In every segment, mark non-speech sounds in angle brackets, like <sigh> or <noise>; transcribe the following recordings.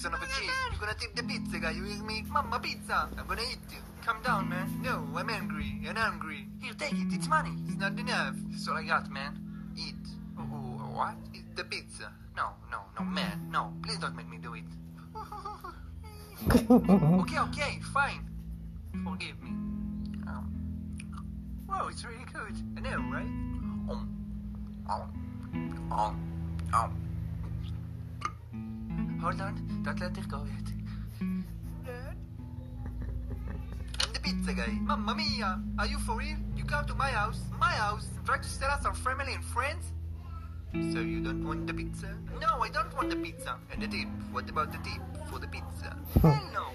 son of a cheese. You're gonna take the pizza guy. You hear me? Mama pizza. I'm gonna eat you. Calm down, man. No, I'm angry and angry. Here, take it. It's money. It's not enough. It's all I got, man. Eat. Oh, oh, what? Eat the pizza. No, no, no, man. No, please don't make me do it. <laughs> okay, okay, fine. Forgive me. Um, wow, it's really good. I know, right? Um, um, um, um. Hold on, don't let it go yet. I'm the pizza guy. Mamma mia! Are you for real? You come to my house, my house, and try to sell us our family and friends? So you don't want the pizza? No, I don't want the pizza. And the tip? What about the tip for the pizza? Hell no!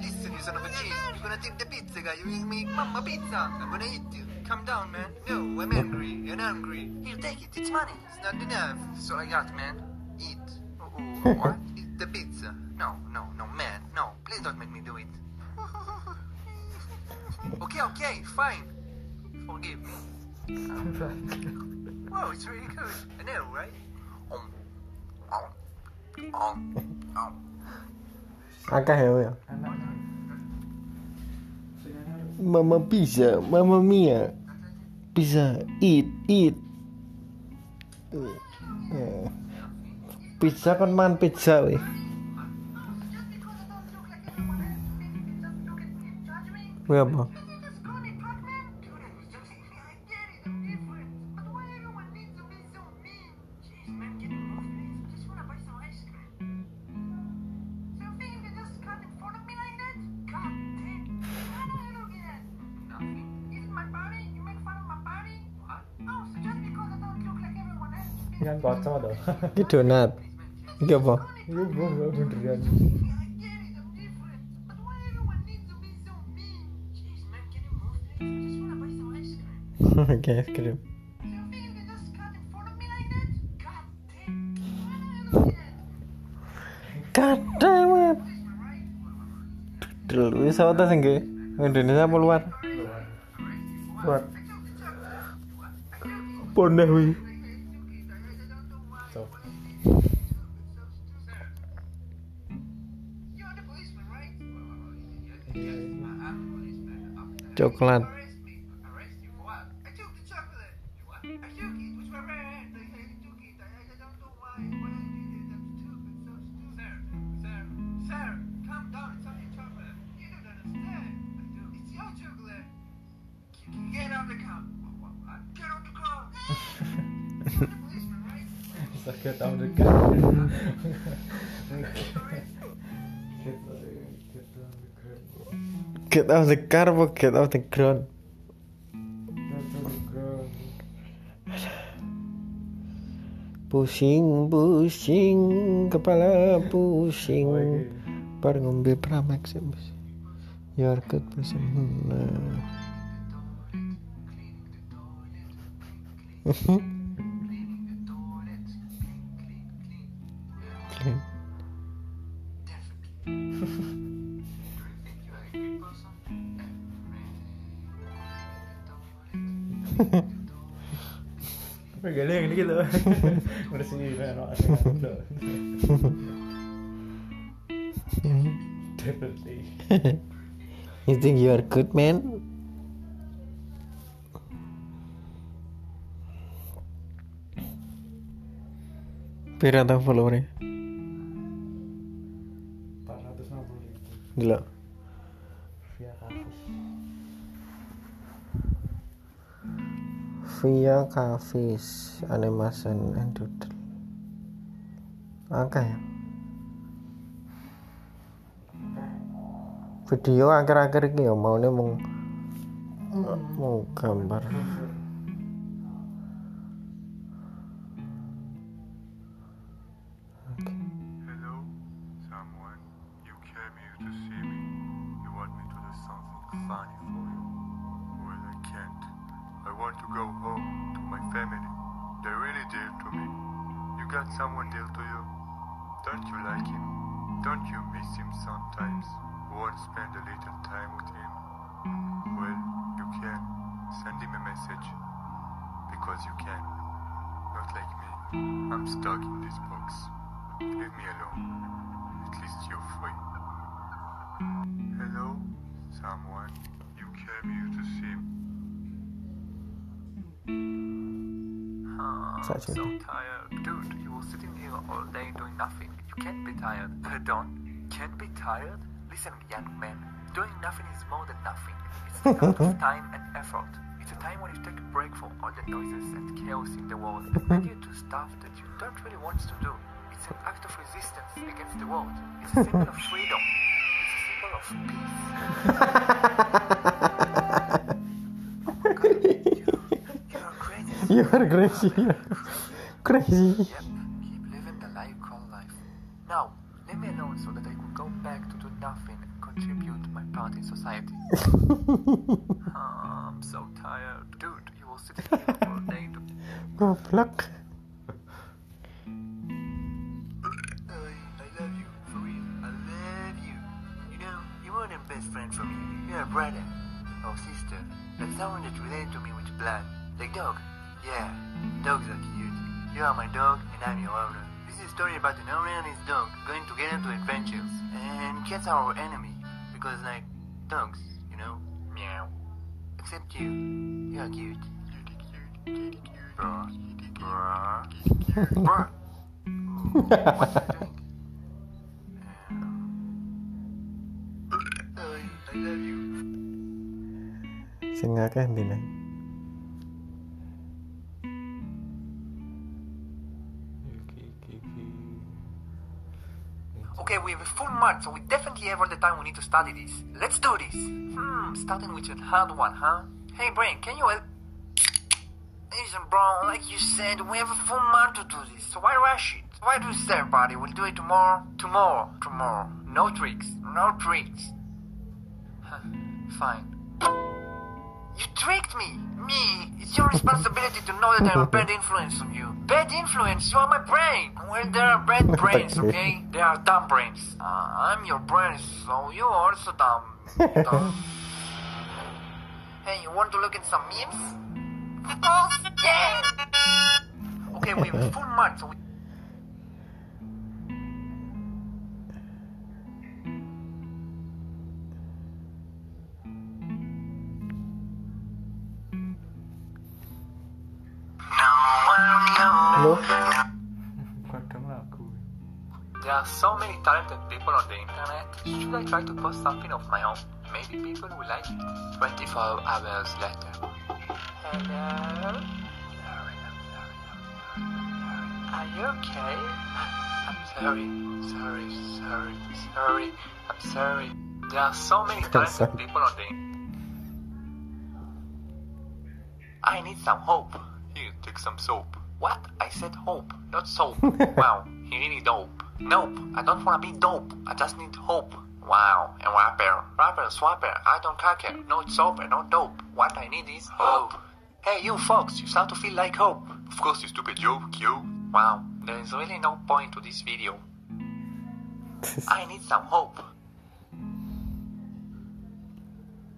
Listen, you son of a cheese. You're gonna tip the pizza guy. You hear me? Mamma pizza. I'm gonna eat you. Calm down, man. No, I'm angry and angry. Here, take it. It's money. It's not enough. It's all I got, man. What? <laughs> The pizza. No, no, no, man. No. Please don't make me do it. <laughs> okay, okay, fine. Forgive me. Wow, it's really good. I know, right? Um, um, um, um. Akeh ya ya. Mama pizza, mama mia. Pizza, eat, eat. Eh. Pizza kan man pizza weh. Wih apa? Kan kocok tuh. Iki donat. Gak apa? Iya apa beneran. Oke, es krim. Kadang web. Dudel wis Oke, sing Indonesia apa luar? Luar. Luar. Pondeh wih. Coklat. Get it. I don't know why I did it. I'm too good, sir. Sir, calm down. It's on your chocolate. You don't understand. It's your chocolate. Get out of the car. Get out the car. Sakit tahu dekat. Get out of the car apa get out of the ground? Pusing, pusing, kepala pusing. Bar ngombe Pramex ya, Mas. Yorkut pusing. Nah. Clean. Pegalnya yang gitu. Bersihin ano Definitely. You think you are good, man? Tau followernya? 460 ribu Gila. Via Kavis Animation and Doodle. Oke ya. Video akhir-akhir ini ya mau nih mau mau gambar. Someone dear to you? Don't you like him? Don't you miss him sometimes? Want to spend a little time with him? Well, you can. Send him a message. Because you can. Not like me. I'm stuck in this box. Leave me alone. At least you're free. Hello, someone. You came here to see me. Ah, Such I'm so tired. Dude, all day doing nothing. You can't be tired. <laughs> Pardon? Can't be tired? Listen, young man. Doing nothing is more than nothing. It's a lot of <laughs> time and effort. It's a time when you take a break from all the noises and chaos in the world and you do stuff that you don't really want to do. It's an act of resistance against the world. It's a symbol of freedom. It's a symbol of peace. <laughs> You are crazy. You are crazy. crazy. Yep, Ah, I'm so tired. Dude, you were sitting here <laughs> all day to... Goblok. I, I love you, for real. I love you. You know, you're more than best friend for me. You're a brother or sister. Like someone that related to me with blood. Like dog. Yeah, dogs are cute. You are my dog and I'm your owner. This is a story about an owner and his dog going together to adventures. And cats are our enemy. Because like dogs, you know? Meow. Except you. You are cute. Kitty cute. Bruh. Bruh. Bruh. Ooh, what are you doing? Um, I, I love you. Sing akeh ndine. Okay, we have a full month, so we definitely have all the time we need to study this. Let's do this. Hmm, starting with a hard one, huh? Hey, Brain, can you help? Listen, bro, like you said, we have a full month to do this, so why rush it? Why do this, everybody? We'll do it tomorrow. Tomorrow. Tomorrow. No tricks. No tricks. Fine. You tricked me! Me! It's your responsibility to know that I'm a bad influence on you. Bad influence? You are my brain! Well, there are bad <laughs> brains, okay? There are dumb brains. Uh, I'm your brain, so you're also dumb. dumb. <laughs> hey, you want to look at some memes? Yeah! Okay, we have full month, so we... are so many talented people on the internet. Should I try to post something of my own? Maybe people will like it. 24 hours later. Hello? Are you okay? I'm sorry, sorry, sorry, sorry, I'm sorry. There are so many talented people on the I need some hope. Here, take some soap. What? I said hope, not soap. <laughs> wow, he really dope. Nope, I don't wanna be dope. I just need hope. Wow, and rapper, rapper, swapper, I don't care. No and no dope. What I need is hope. Hey, you folks, you start to feel like hope. Of course, you stupid joke, you. Wow, there is really no point to this video. <laughs> I need some hope.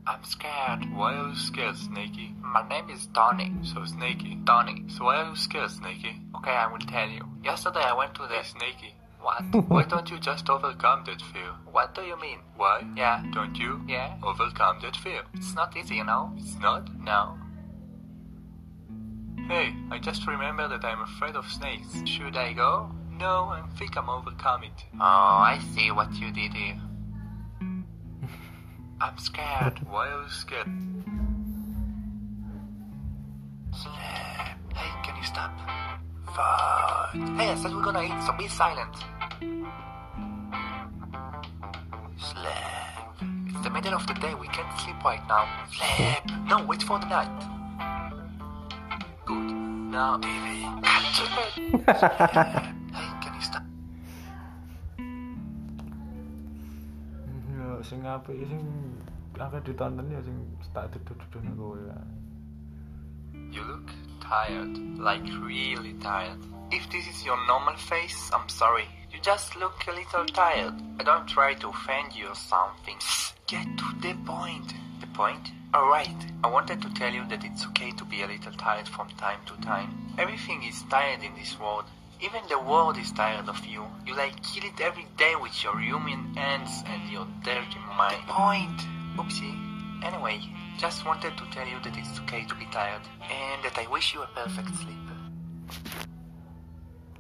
I'm scared. Why are you scared, Snakey? My name is Donny. So Snakey. Donny. So why are you scared, Snakey? Okay, I will tell you. Yesterday I went to the Snakey. What? <laughs> why don't you just overcome that fear? What do you mean? Why? Yeah. Don't you? Yeah. Overcome that fear. It's not easy, you know? It's not? No. Hey, I just remember that I'm afraid of snakes. Should I go? No, I think I'm overcome it. Oh, I see what you did here. <laughs> I'm scared. <laughs> Why are you scared? Hey, can you stop? Fuck. Hey, I said we're gonna eat, so be silent. Middle of the day, we can't sleep right now. Slap. No, wait for the night. Good. Now, TV. Slap. <laughs> Hey, can you stop? Ya sing apik sing akeh ditonton ya sing tak duduk-duduk kowe ya. You look tired, like really tired. If this is your normal face, I'm sorry. You just look a little tired. I don't try to offend you or something. Get to the point. The point? Alright, I wanted to tell you that it's okay to be a little tired from time to time. Everything is tired in this world. Even the world is tired of you. You like kill it every day with your human hands and your dirty mind. The Point. Oopsie. Anyway, just wanted to tell you that it's okay to be tired and that I wish you a perfect sleep.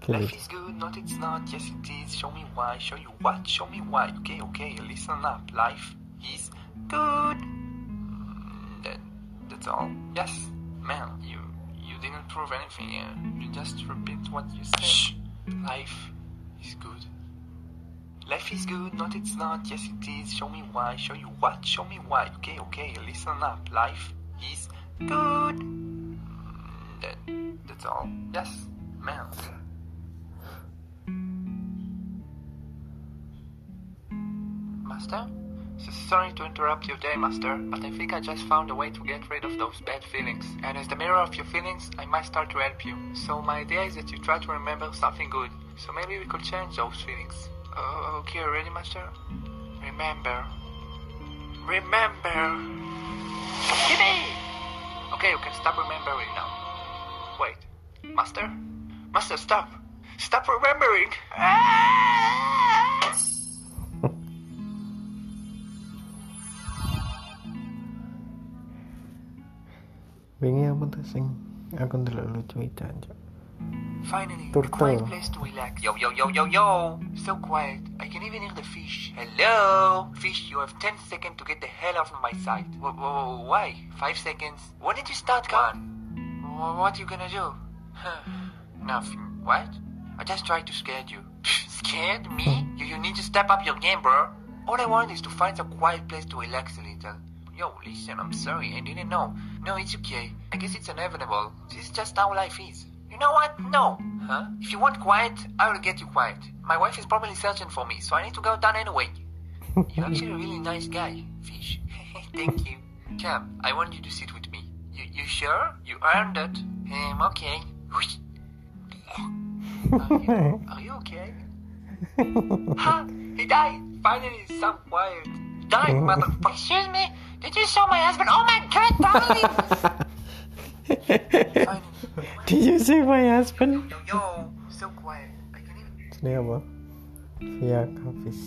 Kill Life is good, not it's not. Yes, it is. Show me why. Show you what? Show me why. Okay, okay. Listen up. Life is good. Mm, That, that's all. Yes, man. You you didn't prove anything. You just repeat what you said. Shh. Life is good. Life is good, not it's not. Yes, it is. Show me why. Show you what? Show me why. Okay, okay. Listen up. Life is good. Mm, That, that's all. Yes, man. Master? So sorry to interrupt your day, Master, but I think I just found a way to get rid of those bad feelings. And as the mirror of your feelings, I might start to help you. So my idea is that you try to remember something good. So maybe we could change those feelings. Uh, okay, ready, Master? Remember. Remember. Gimme! Okay, you can stop remembering now. Wait. Master? Master, stop! Stop remembering! Ah! Wingi apa tuh sing aku ndelok lucu itu aja. Finally, a Turtle. quiet place to relax. Yo, yo, yo, yo, yo! So quiet, I can even hear the fish. Hello? Fish, you have 10 seconds to get the hell out of my sight. Wh- wh- why? 5 seconds? When did you start counting? Wh- What are you gonna do? <sighs> Nothing. What? I just tried to scare you. <laughs> Scared? Me? You, you need to step up your game, bro. All I want is to find a quiet place to relax a little. Yo, listen, I'm sorry, I didn't know. No, it's okay. I guess it's inevitable. This is just how life is. You know what? No. Huh? If you want quiet, I will get you quiet. My wife is probably searching for me, so I need to go down anyway. <laughs> You're actually a really nice guy, Fish. <laughs> Thank you. Come, I want you to sit with me. You, you sure? You earned it. Um, okay. Are you, <laughs> are you okay? ha! He died! Finally, some quiet. Died, motherfucker. Excuse me? Did you show my husband? Oh my god, darling! <laughs> Did you see my husband? Yo, yo, so quiet. I can even. Ini apa? Via Kavis.